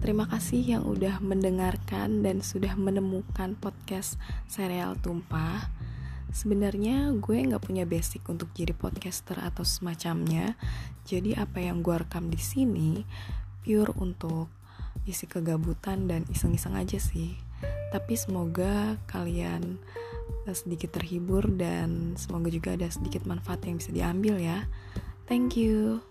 Terima kasih yang udah mendengarkan dan sudah menemukan podcast serial tumpah. Sebenarnya gue nggak punya basic untuk jadi podcaster atau semacamnya. Jadi apa yang gue rekam di sini pure untuk isi kegabutan dan iseng-iseng aja sih. Tapi semoga kalian eh, sedikit terhibur dan semoga juga ada sedikit manfaat yang bisa diambil ya. Thank you.